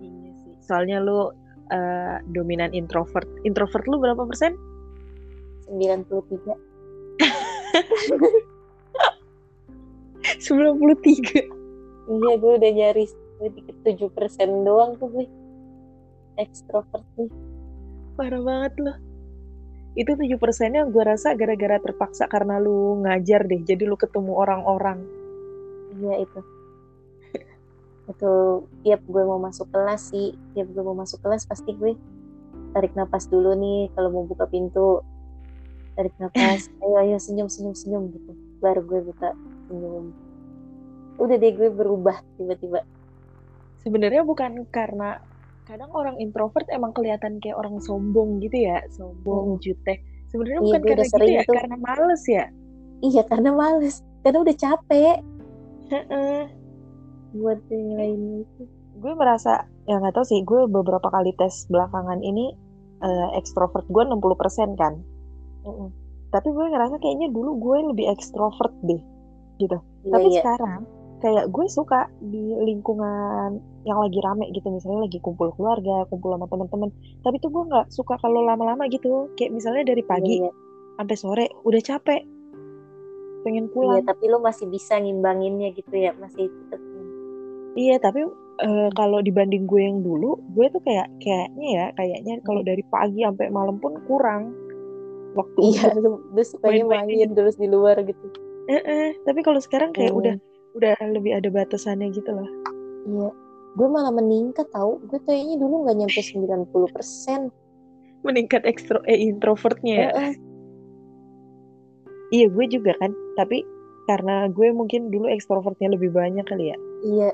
Iya sih. Soalnya lu eh, dominan introvert. Introvert lu berapa persen? 93 93. iya gue udah nyaris dikit 7% doang tuh gue ekstrovert nih Parah banget lu. Itu 7 persennya gue rasa gara-gara terpaksa karena lu ngajar deh. Jadi lu ketemu orang-orang. Iya itu. itu tiap gue mau masuk kelas sih, tiap gue mau masuk kelas pasti gue tarik napas dulu nih kalau mau buka pintu. Tarik napas, ayo ayo senyum senyum senyum gitu. baru gue buka senyum udah deh gue berubah tiba-tiba sebenarnya bukan karena kadang orang introvert emang kelihatan kayak orang sombong gitu ya sombong Hmm. jutek. Sebenarnya Iya, bukan karena gitu ya tuh. karena males ya? Iya karena males. Karena udah capek. Buat yang lain. itu gue merasa ya nggak tahu sih gue beberapa kali tes belakangan ini eh, ekstrovert gue 60% kan. Mm-mm. tapi gue ngerasa kayaknya dulu gue lebih ekstrovert deh iya tapi iya. sekarang kayak gue suka di lingkungan yang lagi rame gitu misalnya lagi kumpul keluarga kumpul sama teman-teman. Tapi tuh gue nggak suka kalau lama-lama gitu. Kayak misalnya dari pagi iya, sampai sore udah capek. Pengen iya pulang. tapi lo masih bisa ngimbanginnya gitu ya masih tetap iya tapi eh, kalau dibanding gue yang dulu gue tuh kayak kayaknya ya kayaknya kalau dari pagi sampai malam pun kurang waktu iya sukanya main-main. main terus di luar gitu. Eh, eh. tapi kalau sekarang kayak Hmm. udah udah lebih ada batasannya gitu loh iya. Gue malah meningkat tau. Gue kayaknya dulu nggak nyampe 90 persen. Meningkat ekstro eh introvertnya ya? Iya gue juga kan. Tapi karena gue mungkin dulu ekstrovertnya lebih banyak kali ya. Iya.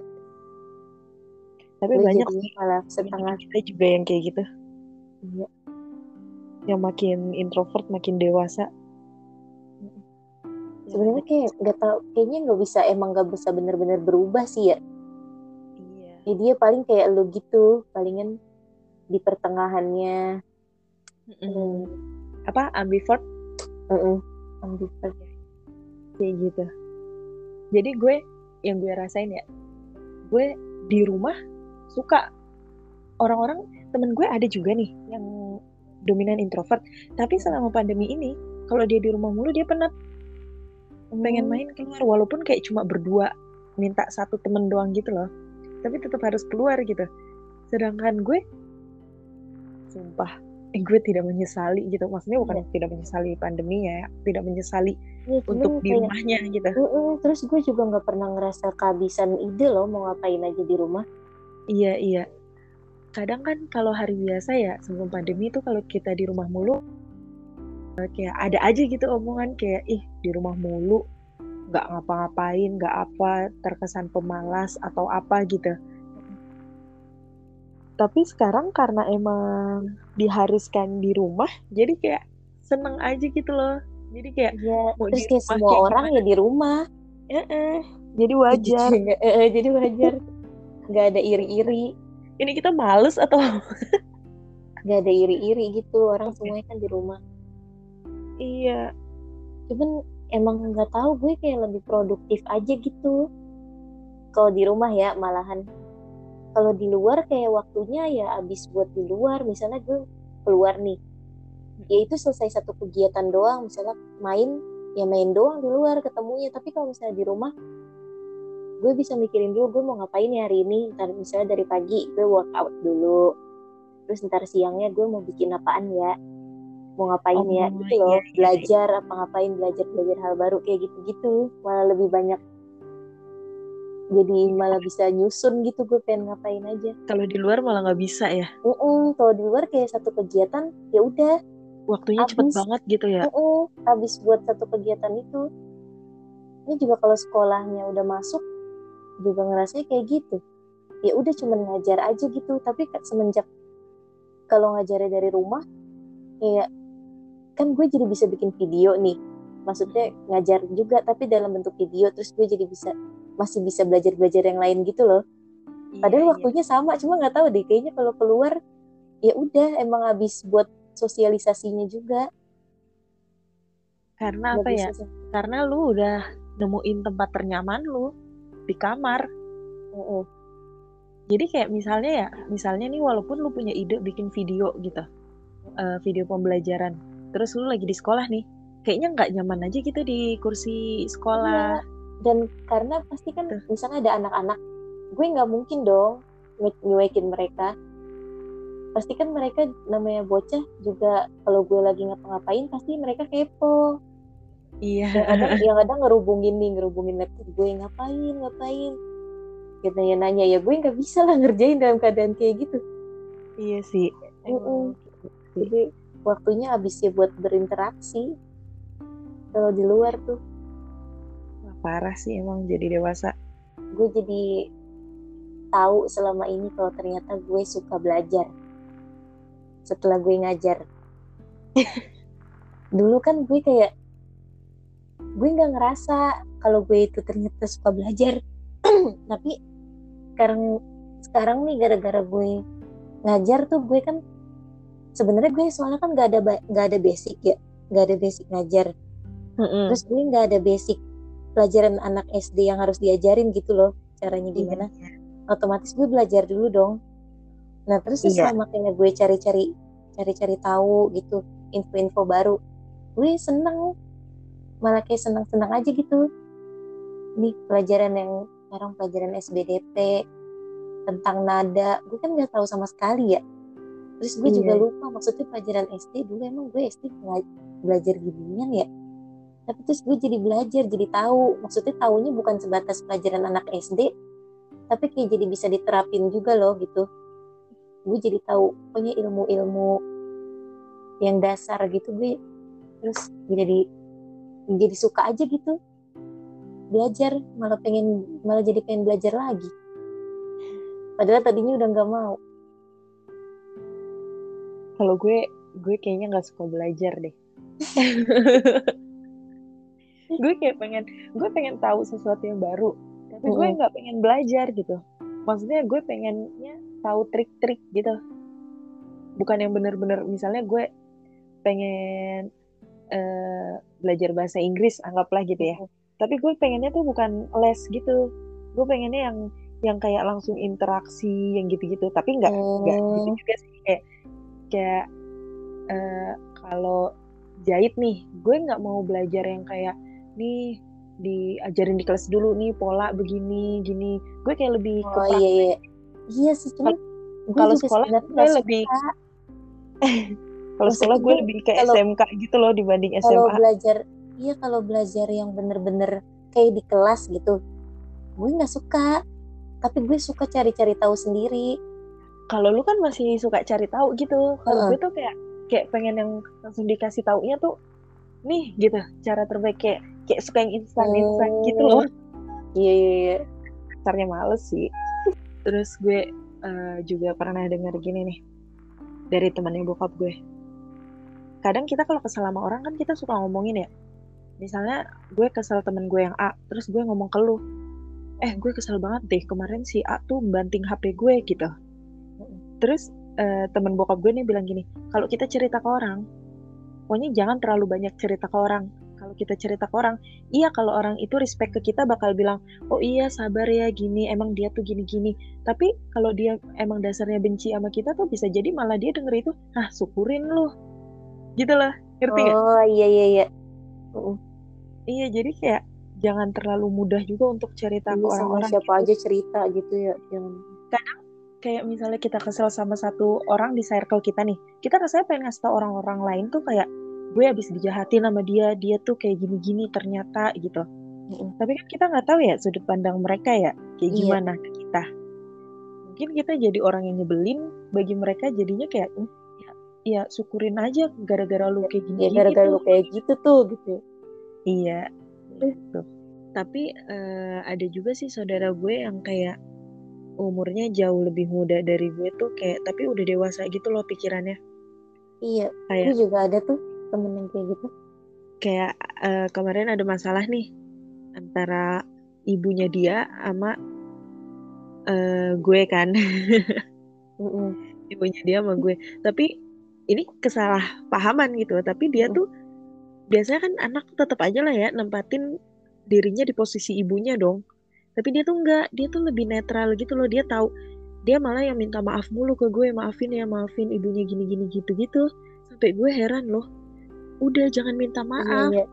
Tapi gue banyak malah setengah. Kita juga yang kayak gitu. Iya. Yang makin introvert makin dewasa sebenarnya kayak nggak tahu kayaknya nggak bisa emang nggak bisa bener-bener berubah sih ya. Iya. Ya dia paling kayak lo gitu palingan di pertengahannya. Mm-mm. apa ambivert? Heeh. ambivert. Kayak gitu. Jadi gue yang gue rasain ya gue di rumah suka. Orang-orang temen gue ada juga nih yang dominan introvert. Tapi selama pandemi ini kalau dia di rumah mulu dia penat pengen Hmm. main keluar walaupun kayak cuma berdua minta satu temen doang gitu loh. Tapi tetap harus keluar gitu. Sedangkan gue sumpah eh, gue tidak menyesali gitu. Maksudnya bukan tidak menyesali pandeminya ya tidak menyesali Iya, cuman untuk di kayak- rumahnya gitu. Terus gue juga nggak pernah ngerasa kehabisan ide loh mau ngapain aja di rumah. Iya, iya. Kadang kan kalau hari biasa ya sebelum pandemi itu kalau kita di rumah mulu kayak ada aja gitu omongan kayak ih di rumah mulu nggak ngapa-ngapain, nggak apa, terkesan pemalas atau apa gitu. Tapi sekarang karena emang diharuskan di rumah, jadi kayak seneng aja gitu loh. Jadi kayak ya mau terus di kayak rumah semua kayak orang ya di rumah jadi wajar. Eh, jadi wajar nggak ada iri-iri Ini kita males atau nggak ada iri-iri gitu orang semuanya kan di rumah iya. Cuman emang nggak tahu gue kayak lebih produktif aja gitu. Kalau di rumah ya malahan. Kalau di luar kayak waktunya ya abis buat di luar. Misalnya gue keluar nih. Ya itu selesai satu kegiatan doang. Misalnya main ya main doang di luar ketemunya. Tapi kalau misalnya di rumah gue bisa mikirin dulu gue mau ngapain ya hari ini? Ntar misalnya dari pagi gue workout dulu. Terus ntar siangnya gue mau bikin apaan ya mau ngapain ya Oh, gitu loh iya, iya, belajar apa ngapain belajar belajar hal baru kayak gitu gitu malah lebih banyak jadi malah bisa nyusun gitu gue pengen ngapain aja kalau di luar malah nggak bisa ya. Mm-mm, kalau di luar kayak satu kegiatan ya udah Waktunya cepet Abis. banget gitu ya. Mm-mm, habis buat satu kegiatan itu ini juga kalau sekolahnya udah masuk juga ngerasanya kayak gitu ya udah cuman ngajar aja gitu tapi kan semenjak kalau ngajarnya dari rumah kayak kan gue jadi bisa bikin video nih maksudnya ngajar juga tapi dalam bentuk video terus gue jadi bisa masih bisa belajar belajar yang lain gitu loh padahal Iya, iya. waktunya sama cuma nggak tahu deh kayaknya kalau keluar ya udah emang habis buat sosialisasinya juga Karena Nggak apa ya? Karena lu udah nemuin tempat ternyaman lu di kamar. Mm-mm. Jadi kayak misalnya ya, misalnya nih walaupun lu punya ide bikin video gitu, eh, video pembelajaran, terus lu lagi di sekolah nih, kayaknya nggak nyaman aja gitu di kursi sekolah. dan karena pasti kan Tuh. misalnya ada anak-anak gue nggak mungkin dong nyuekin mereka pasti kan mereka namanya bocah juga kalau gue lagi ngapa-ngapain pasti mereka kepo Iya. yang kadang yang kadang ngerubungin nih ngerubungin laptop gue ngapain ngapain gitu nanya nanya ya gue nggak bisa lah ngerjain dalam keadaan kayak gitu Iya sih. Mm-mm. Emang parah sih emang jadi dewasa. Gue jadi tahu selama ini kalau ternyata gue suka belajar. Setelah gue ngajar. Dulu kan gue kayak gue nggak ngerasa kalau gue itu ternyata suka belajar. Tapi sekarang sekarang nih gara-gara gue ngajar tuh gue kan sebenarnya gue soalnya kan nggak ada nggak ada basic ya nggak ada basic ngajar. Mm-hmm. terus gue nggak ada basic pelajaran anak SD yang harus diajarin gitu loh caranya iya, gimana. iya. otomatis gue belajar dulu dong. Nah terus iya. selama kayak gue cari-cari cari-cari tahu gitu info-info baru gue seneng. Malah kayak senang-senang aja gitu. Ini pelajaran yang sekarang pelajaran SBDP tentang nada. Gue kan nggak tahu sama sekali ya terus gue iya. juga lupa maksudnya pelajaran SD dulu emang gue SD belajar ginian ya. Tapi terus gue jadi belajar jadi tahu. Maksudnya tahunya bukan sebatas pelajaran anak SD tapi kayak jadi bisa diterapin juga loh gitu. Gue jadi tahu pokoknya ilmu-ilmu yang dasar gitu gue terus jadi jadi suka aja gitu. Belajar malah pengen malah jadi pengen belajar lagi. Padahal tadinya udah nggak mau kalau gue gue kayaknya nggak suka belajar deh. Gue kayak pengen gue pengen tahu sesuatu yang baru tapi gue nggak pengen belajar gitu. Maksudnya gue pengennya tahu trik-trik gitu. Bukan yang bener-bener misalnya gue pengen uh, belajar bahasa Inggris anggaplah gitu ya. Mm. tapi gue pengennya tuh bukan les gitu. Gue pengennya yang yang kayak langsung interaksi yang gitu-gitu. Tapi nggak nggak mm. gitu juga sih. Kayak kayak uh, kalau jahit nih gue nggak mau belajar yang kayak nih diajarin di kelas dulu nih pola begini gini gue kayak lebih oh, ke iya iya iya sih cuma kalau sekolah gue lebih Kalau sekolah gue lebih kayak kalau, SMK gitu loh dibanding SMA. Kalau belajar, iya kalau belajar yang bener-bener kayak di kelas gitu, gue nggak suka. Tapi gue suka cari-cari tahu sendiri. Kalau lu kan masih suka cari tahu gitu. Kalau uh gue tuh kayak kayak pengen yang langsung dikasih taunya tuh nih gitu cara terbaik kayak kayak suka yang instan instan hmm. gitu loh. Iya iya iya. Dasarnya males sih. Terus gue uh, juga pernah dengar gini nih dari temannya bokap gue kadang kita kalau kesel sama orang kan kita suka ngomongin ya misalnya gue kesel temen gue yang A terus gue ngomong ke lu eh gue kesel banget deh kemarin si A tuh banting HP gue gitu terus uh, temen bokap gue nih bilang gini kalau kita cerita ke orang pokoknya jangan terlalu banyak cerita ke orang. Kalau kita cerita ke orang iya kalau orang itu respect ke kita bakal bilang oh iya sabar ya gini emang dia tuh gini-gini tapi kalau dia emang dasarnya benci sama kita tuh bisa jadi malah dia denger itu ah syukurin lu gitu loh ngerti nggak? Oh iya iya iya. Uh. iya jadi kayak jangan terlalu mudah juga untuk cerita iya, ke orang-orang siapa gitu. aja cerita gitu ya jangan. Kadang kayak misalnya kita kesel sama satu orang di circle kita nih kita rasanya pengen ngasih tau orang-orang lain tuh kayak gue habis dijahatin sama dia dia tuh kayak gini-gini ternyata gitu mm tapi kan kita nggak tahu ya sudut pandang mereka ya kayak iya. gimana ke kita mungkin kita jadi orang yang nyebelin bagi mereka jadinya kayak ya syukurin aja gara-gara lu kayak gini ya gara-gara gitu. lu kayak gitu tuh gitu iya gitu. tapi uh, ada juga sih saudara gue yang kayak umurnya jauh lebih muda dari gue tuh kayak tapi udah dewasa gitu loh pikirannya. Iya kayak gue juga ada tuh temen yang kayak gitu. Kayak uh, kemarin ada masalah nih antara ibunya dia sama uh, gue kan. Mm -mm. ibunya dia sama gue. Tapi ini kesalahpahaman gitu tapi dia tuh biasanya kan anak tetap aja lah ya nempatin dirinya di posisi ibunya dong tapi dia tuh enggak dia tuh lebih netral gitu loh. Dia tahu dia malah yang minta maaf mulu ke gue maafin ya maafin ibunya gini gini gitu gitu sampai gue heran loh udah jangan minta iya, maaf. iya, iya.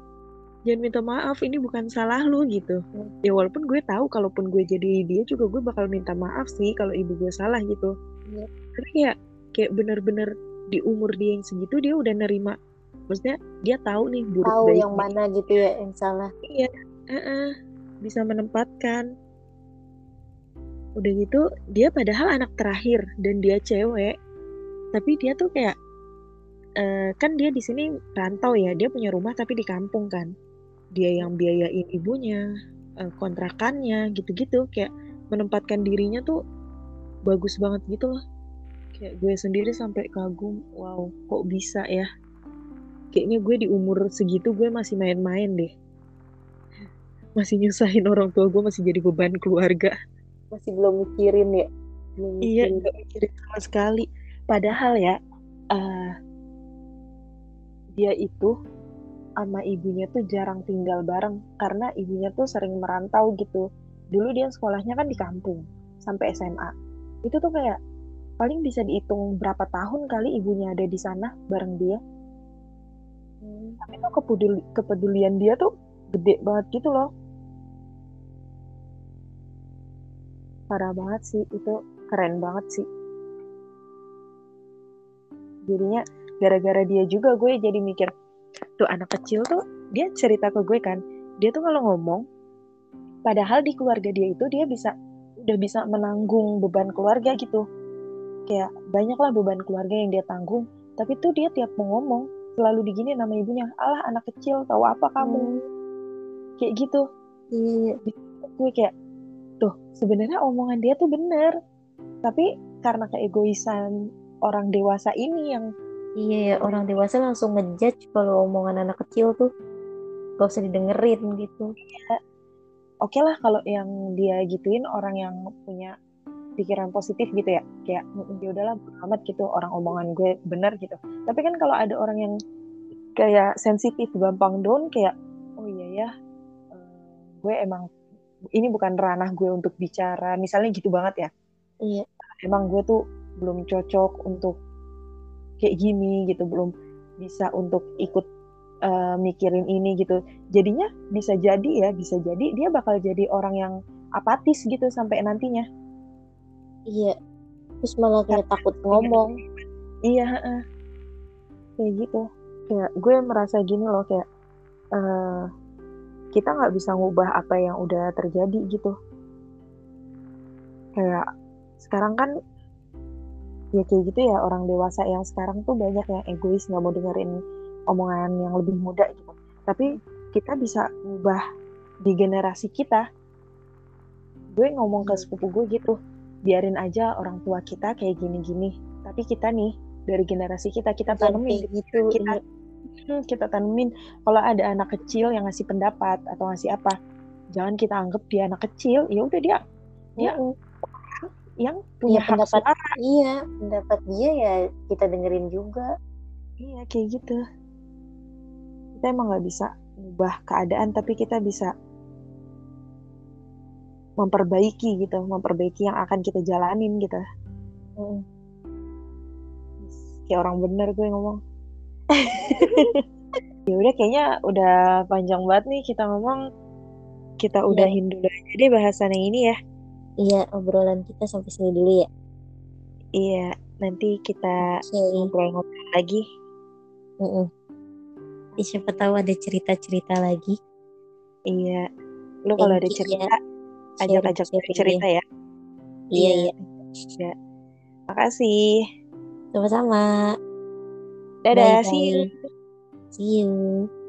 jangan minta maaf ini bukan salah lu gitu. Hmm. ya walaupun gue tahu kalaupun gue jadi dia juga gue bakal minta maaf sih kalau ibu gue salah gitu. Iya. tapi kayak kayak bener-bener di umur dia yang segitu dia udah nerima. Maksudnya dia tahu nih buruk tahu yang mana gitu ya yang salah. Iya uh -uh, bisa menempatkan. Udah gitu dia padahal anak terakhir dan dia cewek. Tapi dia tuh kayak uh, kan dia di sini rantau ya dia punya rumah tapi di kampung kan. Dia yang biayain ibunya uh, kontrakannya gitu-gitu. Kayak menempatkan dirinya tuh bagus banget gitu loh. Kayak gue sendiri sampai kagum wow kok bisa ya? Kayaknya gue di umur segitu gue masih main-main deh masih nyusahin orang tua gue masih jadi beban keluarga. Masih belum mikirin ya? Belum iya nggak mikirin sama sekali. Padahal ya uh, dia itu sama ibunya tuh jarang tinggal bareng karena ibunya tuh sering merantau gitu. Dulu dia sekolahnya kan di kampung sampai SMA itu tuh kayak paling bisa dihitung berapa tahun kali ibunya ada di sana bareng dia. Hmm. tapi tuh kepeduli kepedulian dia tuh gede banget gitu loh parah banget sih itu keren banget sih. Jadinya gara-gara dia juga gue jadi mikir tuh anak kecil tuh dia cerita ke gue kan dia tuh kalau ngomong padahal di keluarga dia itu dia bisa udah bisa menanggung beban keluarga gitu. Kayak banyaklah beban keluarga yang dia tanggung tapi tuh dia tiap mau ngomong selalu digini nama ibunya alah anak kecil tahu apa kamu? Hmm. kayak gitu. Iya gue kayak tuh sebenarnya omongan dia tuh bener tapi karena keegoisan orang dewasa ini yang Iya ya, orang dewasa langsung ngejudge kalau omongan anak kecil tuh gak usah didengerin gitu. Ya, Oke okay lah kalau yang dia gituin orang yang punya pikiran positif gitu ya, kayak ya udahlah amat gitu orang omongan gue bener gitu. Tapi kan kalau ada orang yang kayak sensitif, gampang down kayak oh iya ya, eh, gue emang ini bukan ranah gue untuk bicara, misalnya gitu banget ya. Iya. Emang gue tuh belum cocok untuk kayak gini gitu. Belum bisa untuk ikut uh, mikirin ini gitu. Jadinya bisa jadi ya bisa jadi dia bakal jadi orang yang apatis gitu sampai nantinya. Iya. Terus malah kayak takut ngomong. iya uh, kayak gitu. Kayak gue merasa gini loh kayak uh, kita nggak bisa ngubah apa yang udah terjadi gitu. Kayak sekarang kan ya kayak gitu ya orang dewasa yang sekarang tuh banyak yang egois nggak mau dengerin omongan yang lebih muda gitu. Tapi kita bisa ubah di generasi kita. Gue ngomong ke sepupu gue gitu biarin aja orang tua kita kayak gini-gini. Tapi kita nih dari generasi kita kita tanemin gitu kita kita tanemin kalau ada anak kecil yang ngasih pendapat atau ngasih apa jangan kita anggap dia anak kecil ya udah dia dia yang punya ya, pendapat suara. iya pendapat dia ya kita dengerin juga. Iya kayak gitu. Kita emang nggak bisa ubah keadaan tapi kita bisa memperbaiki gitu memperbaiki yang akan kita jalanin gitu. Hmm. kayak orang bener gue ngomong ya udah kayaknya udah panjang banget nih kita ngomong kita iya. udahin dulu aja deh bahasannya ini ya Iya, obrolan kita sampai sini dulu ya. Iya, nanti kita ngobrol-ngobrol lagi. Mm -mm. Siapa tahu ada cerita-cerita lagi. Iya. Lu kalau ada cerita, ya. ajak-ajak cerita ya. Iya, iya. Ya. Makasih. Sama-sama. Dadah, Bye -bye. see you. See you.